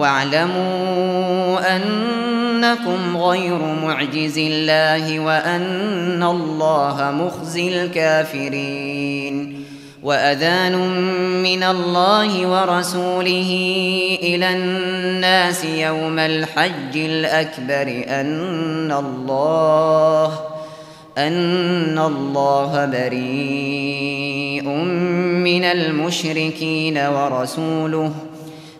واعلموا أنكم غير معجز الله وأن الله مخزي الكافرين وأذان من الله ورسوله إلى الناس يوم الحج الأكبر أن الله أن الله بريء من المشركين ورسوله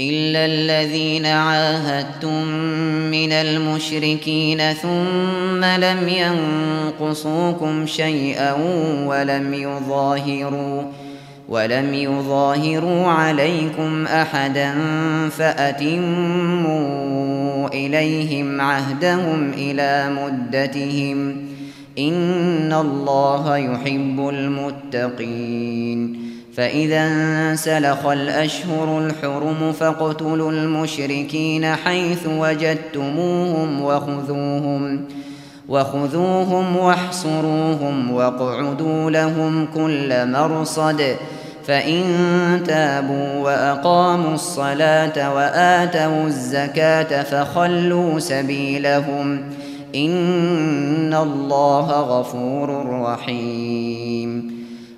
إلا الذين عاهدتم من المشركين ثم لم ينقصوكم شيئا ولم يظاهروا ولم يظاهروا عليكم أحدا فأتموا إليهم عهدهم إلى مدتهم إن الله يحب المتقين فإذا انسلخ الأشهر الحرم فاقتلوا المشركين حيث وجدتموهم وخذوهم وخذوهم واحصروهم واقعدوا لهم كل مرصد. فإن تابوا وأقاموا الصلاة وآتوا الزكاة فخلوا سبيلهم. إن الله غفور رحيم.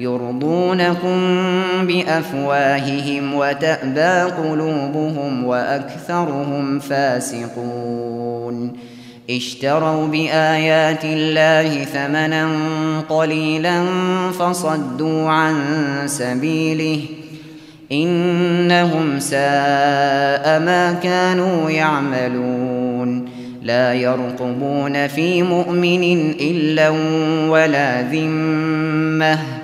يرضونكم بأفواههم وتأبى قلوبهم وأكثرهم فاسقون. اشتروا بآيات الله ثمنا قليلا فصدوا عن سبيله. إنهم ساء ما كانوا يعملون. لا يرقبون في مؤمن إلا ولا ذمة.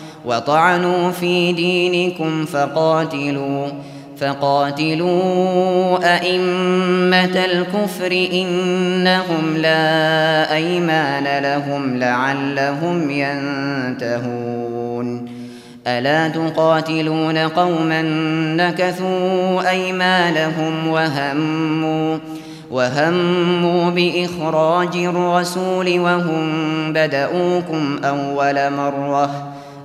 وطعنوا في دينكم فقاتلوا فقاتلوا أئمة الكفر إنهم لا أيمان لهم لعلهم ينتهون. ألا تقاتلون قوما نكثوا أيمانهم وهموا وهموا بإخراج الرسول وهم بدؤوكم أول مرة.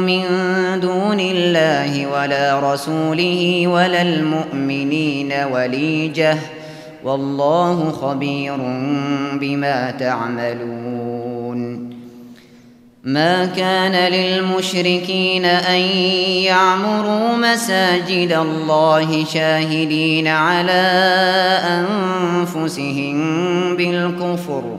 من دون الله ولا رسوله ولا المؤمنين وليجة. والله خبير بما تعملون. ما كان للمشركين أن يعمروا مساجد الله شاهدين على أنفسهم بالكفر.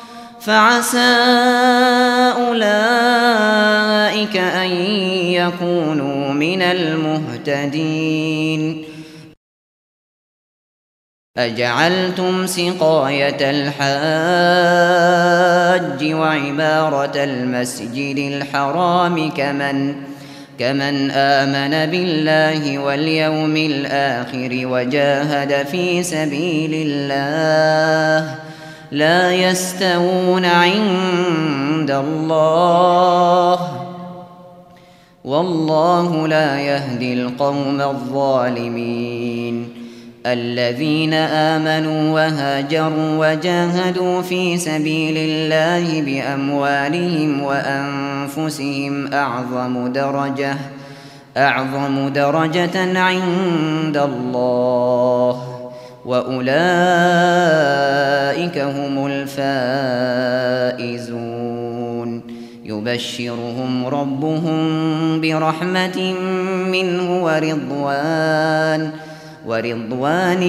فعسى أولئك أن يكونوا من المهتدين. أجعلتم سقاية الحاج وعبارة المسجد الحرام كمن كمن آمن بالله واليوم الآخر وجاهد في سبيل الله. لا يستوون عند الله. والله لا يهدي القوم الظالمين. الذين آمنوا وهاجروا وجاهدوا في سبيل الله بأموالهم وأنفسهم أعظم درجة أعظم درجة عند الله. وأولئك هم الفائزون. يبشرهم ربهم برحمة منه ورضوان ورضوان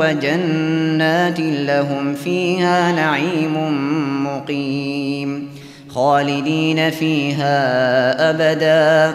وجنات لهم فيها نعيم مقيم. خالدين فيها أبدا.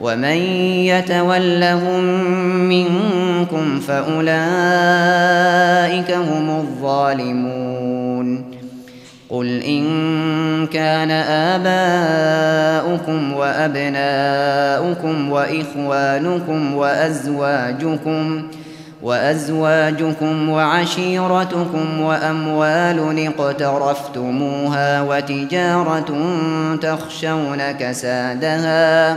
ومن يتولهم منكم فأولئك هم الظالمون قل إن كان آباؤكم وأبناؤكم وإخوانكم وأزواجكم وأزواجكم وعشيرتكم وأموال اقترفتموها وتجارة تخشون كسادها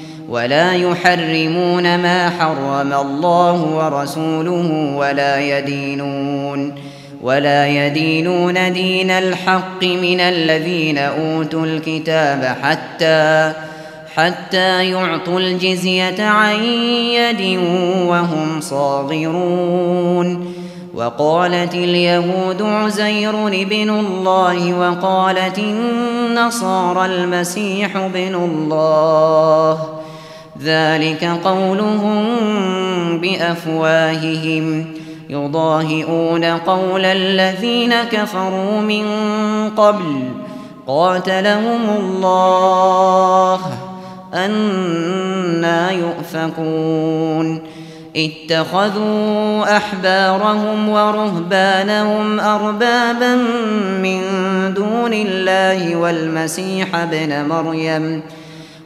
ولا يحرمون ما حرم الله ورسوله ولا يدينون ولا يدينون دين الحق من الذين أوتوا الكتاب حتى حتى يعطوا الجزية عن يد وهم صاغرون وقالت اليهود عزير بن الله وقالت النصارى المسيح بن الله ذلك قولهم بأفواههم. يضاهئون قول الذين كفروا من قبل. قاتلهم الله. أنا يؤفكون. اتخذوا أحبارهم ورهبانهم أربابا من دون الله والمسيح ابن مريم.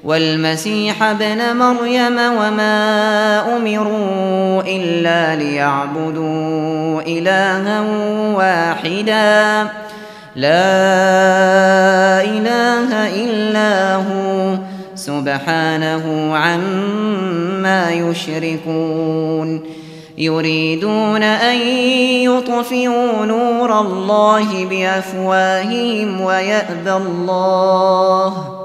والمسيح ابن مريم وما أمروا إلا ليعبدوا إلها واحدا. لا إله إلا هو. سبحانه عما يشركون. يريدون أن يطفئوا نور الله بأفواههم ويابى الله.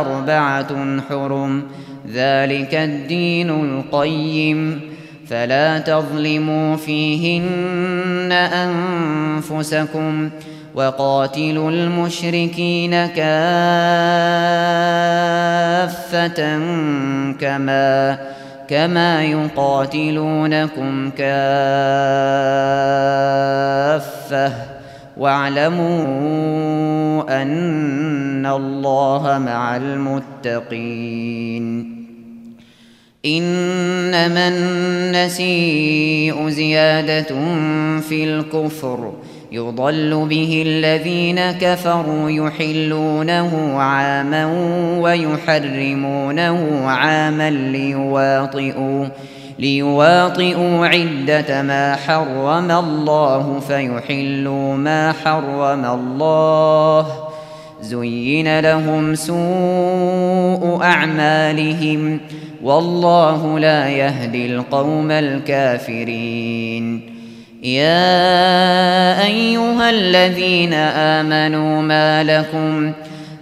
أربعة حرم ذلك الدين القيم. فلا تظلموا فيهن أنفسكم وقاتلوا المشركين كافة كما كما يقاتلونكم كافة. واعلموا أن الله مع المتقين. إنما النسيء زيادة في الكفر. يضل به الذين كفروا يحلونه عاما ويحرمونه عاما ليواطئوا ليواطئوا عدة ما حرم الله فيحلوا ما حرم الله. زين لهم سوء أعمالهم. والله لا يهدي القوم الكافرين. يا أيها الذين آمنوا ما لكم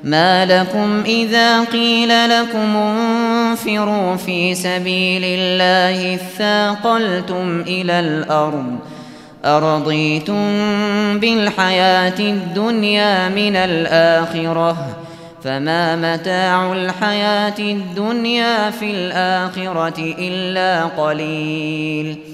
ما لكم إذا قيل لكم انفروا في سبيل الله اثاقلتم إلى الأرض أرضيتم بالحياة الدنيا من الآخرة فما متاع الحياة الدنيا في الآخرة إلا قليل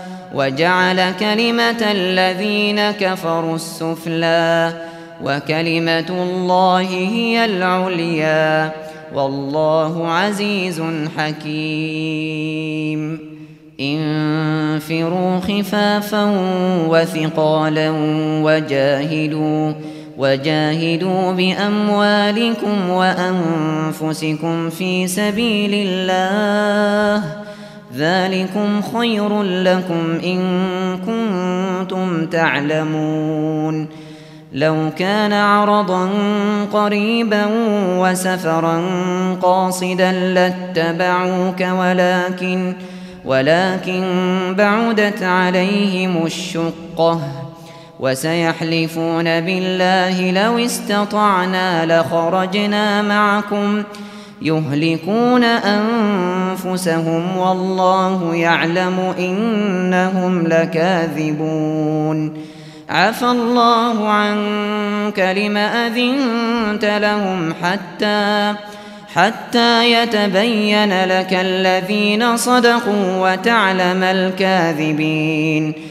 وجعل كلمة الذين كفروا السفلى وكلمة الله هي العليا والله عزيز حكيم. انفروا خفافا وثقالا وجاهدوا وجاهدوا بأموالكم وأنفسكم في سبيل الله. ذلكم خير لكم إن كنتم تعلمون. لو كان عرضا قريبا وسفرا قاصدا لاتبعوك ولكن ولكن بعدت عليهم الشقة وسيحلفون بالله لو استطعنا لخرجنا معكم ۖ يهلكون أنفسهم والله يعلم إنهم لكاذبون. عفى الله عنك لم أذنت لهم حتى حتى يتبين لك الذين صدقوا وتعلم الكاذبين.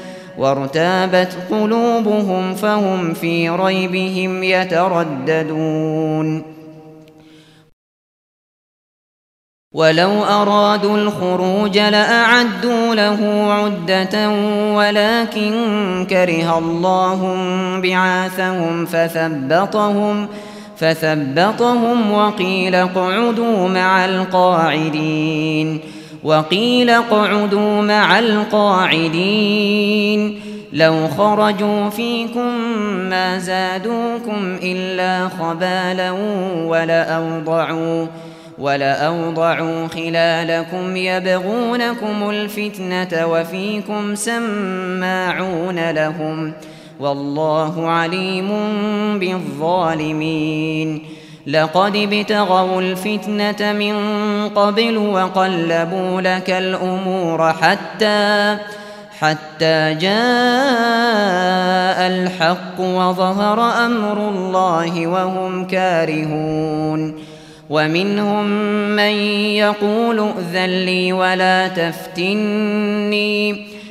وارتابت قلوبهم فهم في ريبهم يترددون. ولو أرادوا الخروج لأعدوا له عدة ولكن كره الله بعاثهم فثبطهم فثبطهم وقيل اقعدوا مع القاعدين. وقيل اقعدوا مع القاعدين. لو خرجوا فيكم ما زادوكم إلا خبالا ولأوضعوا ولأوضعوا خلالكم يبغونكم الفتنة وفيكم سماعون لهم. والله عليم بالظالمين. لقد ابتغوا الفتنة من قبل وقلبوا لك الأمور حتى حتى جاء الحق وظهر أمر الله وهم كارهون. ومنهم من يقول ائذن لي ولا تفتني.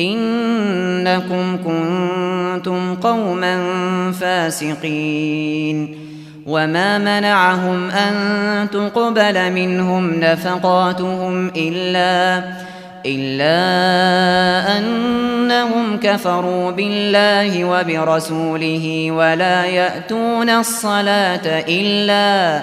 إنكم كنتم قوما فاسقين. وما منعهم أن تقبل منهم نفقاتهم إلا إلا أنهم كفروا بالله وبرسوله ولا يأتون الصلاة إلا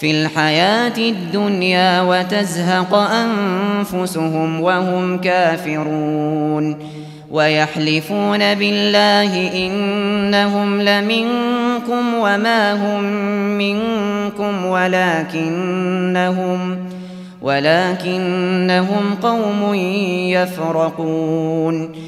في الحياة الدنيا وتزهق أنفسهم وهم كافرون ويحلفون بالله إنهم لمنكم وما هم منكم ولكنهم ولكنهم قوم يفرقون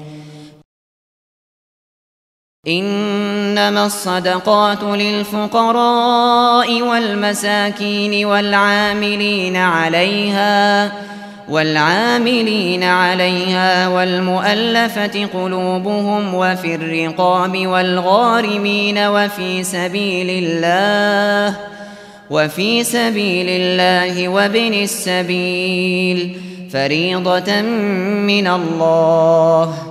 إنما الصدقات للفقراء والمساكين والعاملين عليها والعاملين عليها والمؤلفة قلوبهم وفي الرقاب والغارمين وفي سبيل الله وفي سبيل الله وابن السبيل فريضة من الله.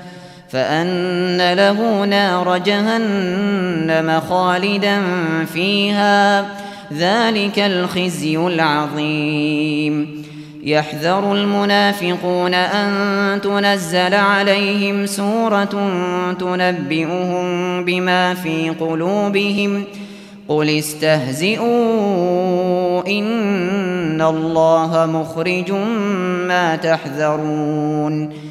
فأن له نار جهنم خالدا فيها. ذلك الخزي العظيم. يحذر المنافقون أن تنزل عليهم سورة تنبئهم بما في قلوبهم. قل استهزئوا إن الله مخرج ما تحذرون.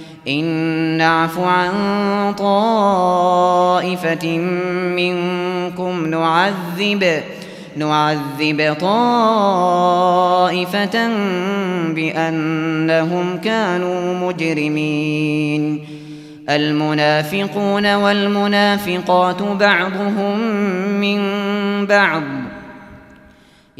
إن نعف عن طائفة منكم نعذب نعذب طائفة بأنهم كانوا مجرمين. المنافقون والمنافقات بعضهم من بعض.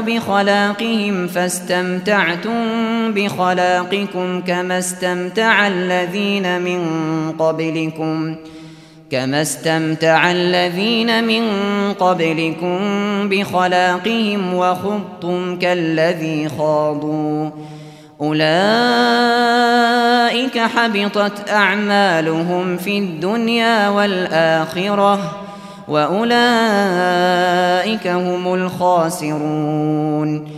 بخلاقهم فاستمتعتم بخلاقكم كما استمتع الذين من قبلكم. كما استمتع الذين من قبلكم بخلاقهم وخضتم كالذي خاضوا. أولئك حبطت أعمالهم في الدنيا والآخرة. وأولئك هم الخاسرون.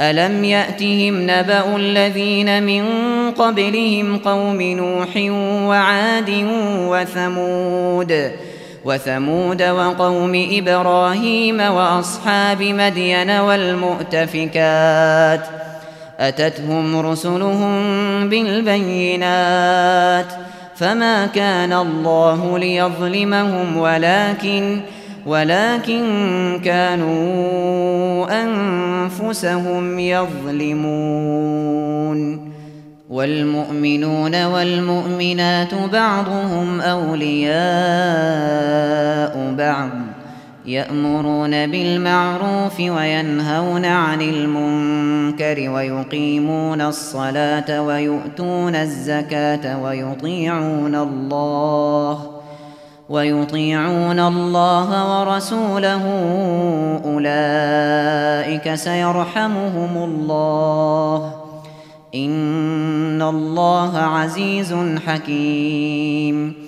ألم يأتهم نبأ الذين من قبلهم قوم نوح وعاد وثمود وثمود وقوم إبراهيم وأصحاب مدين والمؤتفكات. أتتهم رسلهم بالبينات. فما كان الله ليظلمهم ولكن ولكن كانوا أنفسهم يظلمون والمؤمنون والمؤمنات بعضهم أولياء بعض يأمرون بالمعروف وينهون عن المنكر ويقيمون الصلاة ويؤتون الزكاة ويطيعون الله ويطيعون الله ورسوله أولئك سيرحمهم الله. إن الله عزيز حكيم.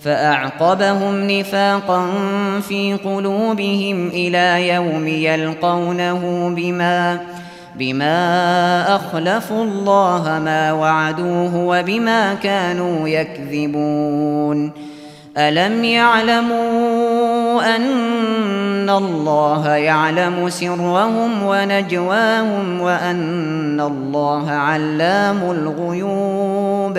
فأعقبهم نفاقا في قلوبهم إلى يوم يلقونه بما بما أخلفوا الله ما وعدوه وبما كانوا يكذبون. ألم يعلموا أن الله يعلم سرهم ونجواهم وأن الله علام الغيوب؟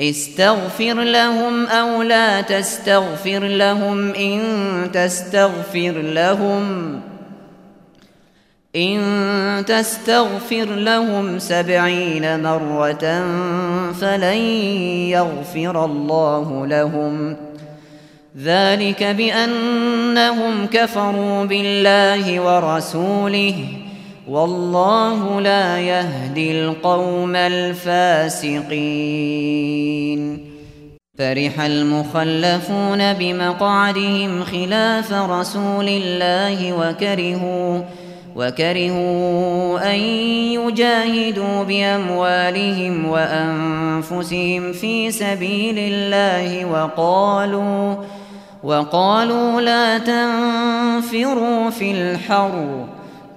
استغفر لهم أو لا تستغفر لهم إن تستغفر لهم إن تستغفر لهم سبعين مرة فلن يغفر الله لهم. ذلك بأنهم كفروا بالله ورسوله. والله لا يهدي القوم الفاسقين. فرح المخلفون بمقعدهم خلاف رسول الله وكرهوا وكرهوا أن يجاهدوا بأموالهم وأنفسهم في سبيل الله وقالوا وقالوا لا تنفروا في الحرب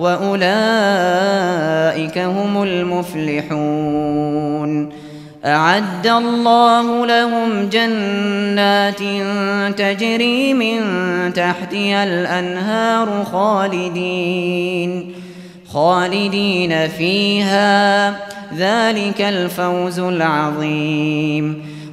وأولئك هم المفلحون. أعد الله لهم جنات تجري من تحتها الأنهار خالدين خالدين فيها. ذلك الفوز العظيم.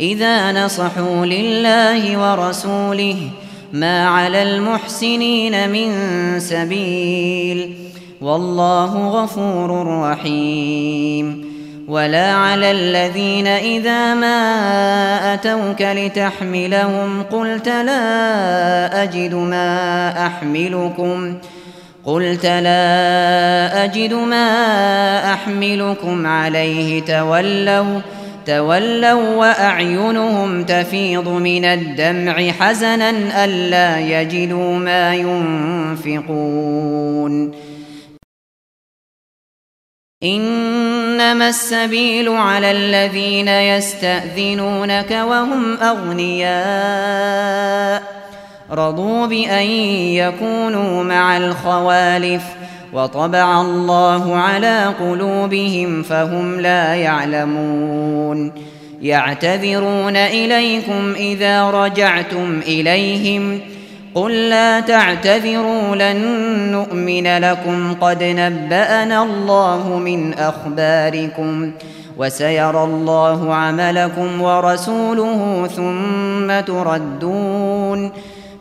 إذا نصحوا لله ورسوله ما على المحسنين من سبيل والله غفور رحيم ولا على الذين إذا ما أتوك لتحملهم قلت لا أجد ما أحملكم قلت لا أجد ما أحملكم عليه تولوا تولوا وأعينهم تفيض من الدمع حزنا ألا يجدوا ما ينفقون. إنما السبيل على الذين يستأذنونك وهم أغنياء. رضوا بأن يكونوا مع الخوالف. وطبع الله على قلوبهم فهم لا يعلمون. يعتذرون إليكم إذا رجعتم إليهم. قل لا تعتذروا لن نؤمن لكم. قد نبأنا الله من أخباركم وسيرى الله عملكم ورسوله ثم تردون.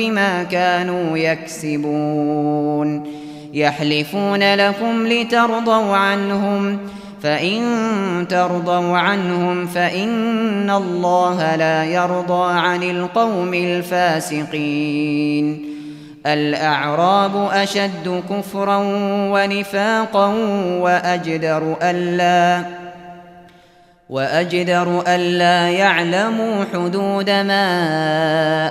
بما كانوا يكسبون. يحلفون لكم لترضوا عنهم فإن ترضوا عنهم فإن الله لا يرضى عن القوم الفاسقين. الأعراب أشد كفرا ونفاقا وأجدر ألا وأجدر ألا يعلموا حدود ما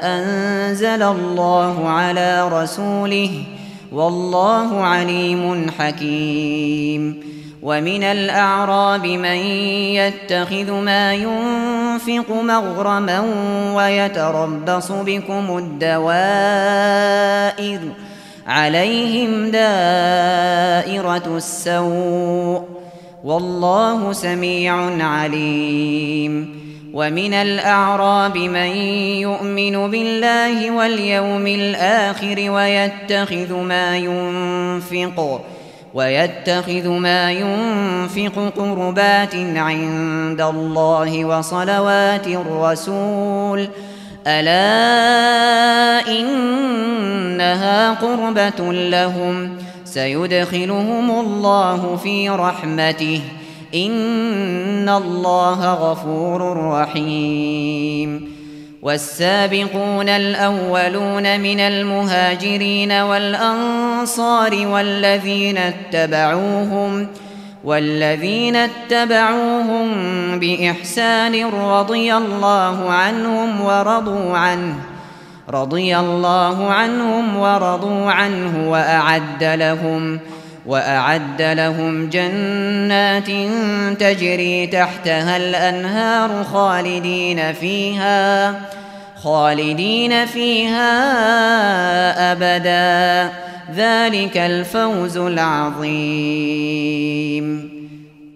أنزل الله على رسوله والله عليم حكيم. ومن الأعراب من يتخذ ما ينفق مغرما ويتربص بكم الدوائر عليهم دائرة السوء والله سميع عليم. ومن الأعراب من يؤمن بالله واليوم الآخر ويتخذ ما ينفق ويتخذ ما ينفق قربات عند الله وصلوات الرسول. ألا إنها قربة لهم؟ سيدخلهم الله في رحمته. إن الله غفور رحيم. والسابقون الأولون من المهاجرين والأنصار والذين اتبعوهم والذين اتبعوهم بإحسان رضي الله عنهم ورضوا عنه. رضي الله عنهم ورضوا عنه وأعد لهم وأعد لهم جنات تجري تحتها الأنهار خالدين فيها خالدين فيها أبدا. ذلك الفوز العظيم.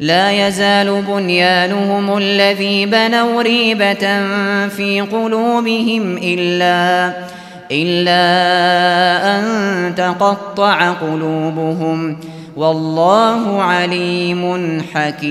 لا يزال بنيانهم الذي بنوا ريبة في قلوبهم إلا إلا أن تقطع قلوبهم. والله عليم حكيم.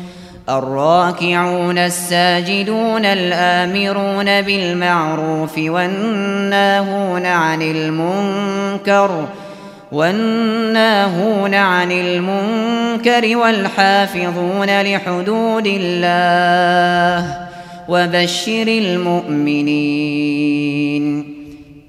الراكعون الساجدون الآمرون بالمعروف والناهون عن المنكر والناهون عن المنكر والحافظون لحدود الله وبشر المؤمنين.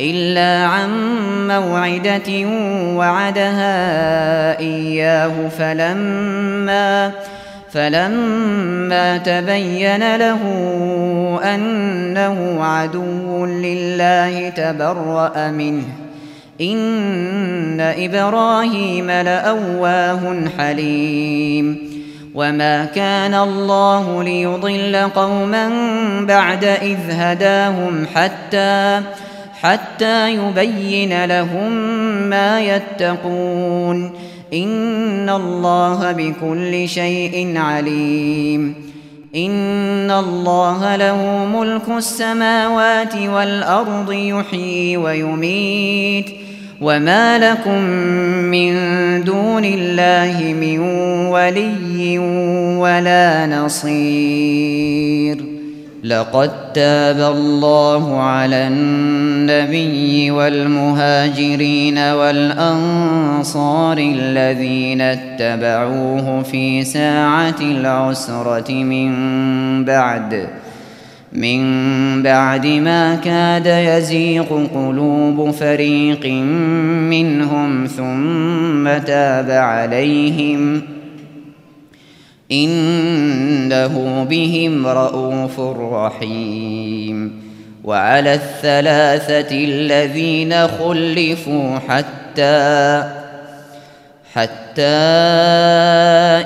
إلا عن موعدة وعدها إياه فلما فلما تبين له أنه عدو لله تبرأ منه. إن إبراهيم لأواه حليم. وما كان الله ليضل قوما بعد إذ هداهم حتى حتى يبين لهم ما يتقون. إن الله بكل شيء عليم. إن الله له ملك السماوات والأرض يحيي ويميت. وما لكم من دون الله من ولي ولا نصير. لقد تاب الله على النبي والمهاجرين والأنصار الذين اتبعوه في ساعة العسرة من بعد من بعد ما كاد يزيغ قلوب فريق منهم ثم تاب عليهم ۖ. إنه بهم رءوف رحيم. وعلى الثلاثة الذين خلفوا حتى حتى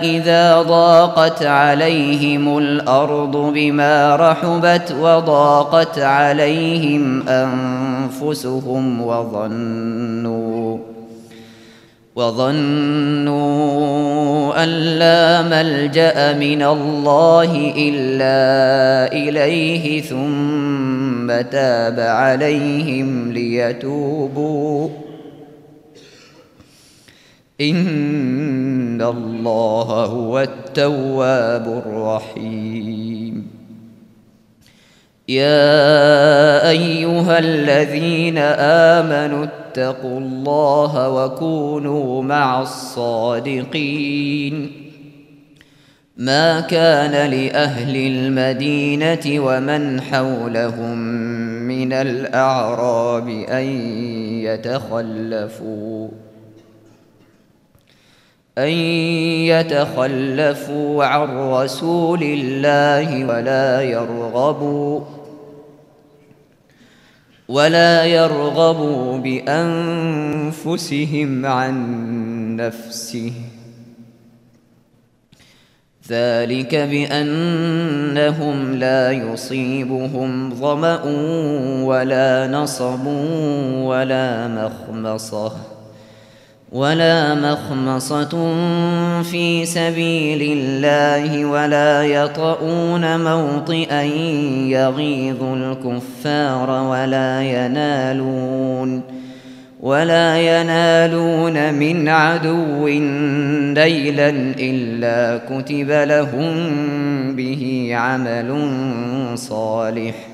إذا ضاقت عليهم الأرض بما رحبت وضاقت عليهم أنفسهم وظنوا وظنوا أن لا ملجأ من الله إلا إليه ثم تاب عليهم ليتوبوا. إن الله هو التواب الرحيم. يا أيها الذين آمنوا اتقوا الله وكونوا مع الصادقين. ما كان لأهل المدينة ومن حولهم من الأعراب أن يتخلفوا أن يتخلفوا عن رسول الله ولا يرغبوا. ولا يرغبوا بأنفسهم عن نفسه. ذلك بأنهم لا يصيبهم ظمأ ولا نصب ولا مخمصة. ولا مخمصة في سبيل الله ولا يطؤون موطئا يغيظ الكفار ولا ينالون ولا ينالون من عدو نيلا إلا كتب لهم به عمل صالح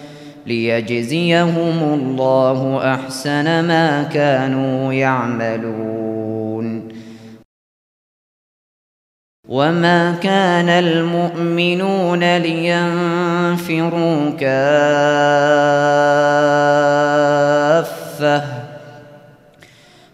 ليجزيهم الله أحسن ما كانوا يعملون وما كان المؤمنون لينفروا كافة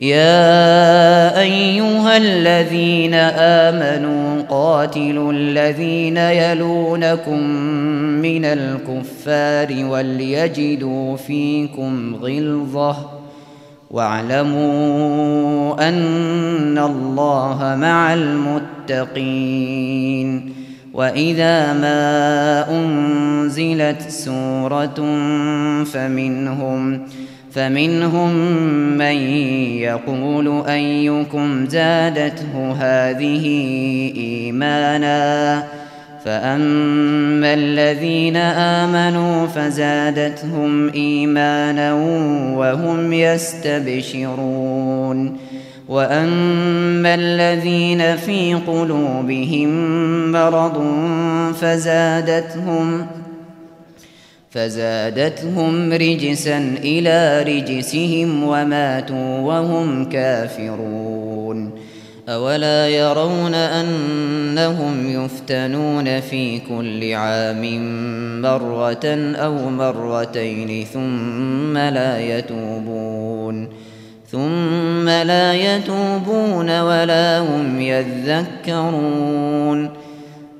يا أيها الذين آمنوا قاتلوا الذين يلونكم من الكفار وليجدوا فيكم غلظة واعلموا أن الله مع المتقين وإذا ما أنزلت سورة فمنهم فمنهم من يقول أيكم زادته هذه إيمانا فأما الذين آمنوا فزادتهم إيمانا وهم يستبشرون وأما الذين في قلوبهم مرض فزادتهم فزادتهم رجسا إلى رجسهم وماتوا وهم كافرون. أولا يرون أنهم يفتنون في كل عام مرة أو مرتين ثم لا يتوبون. ثم لا يتوبون ولا هم يذكرون.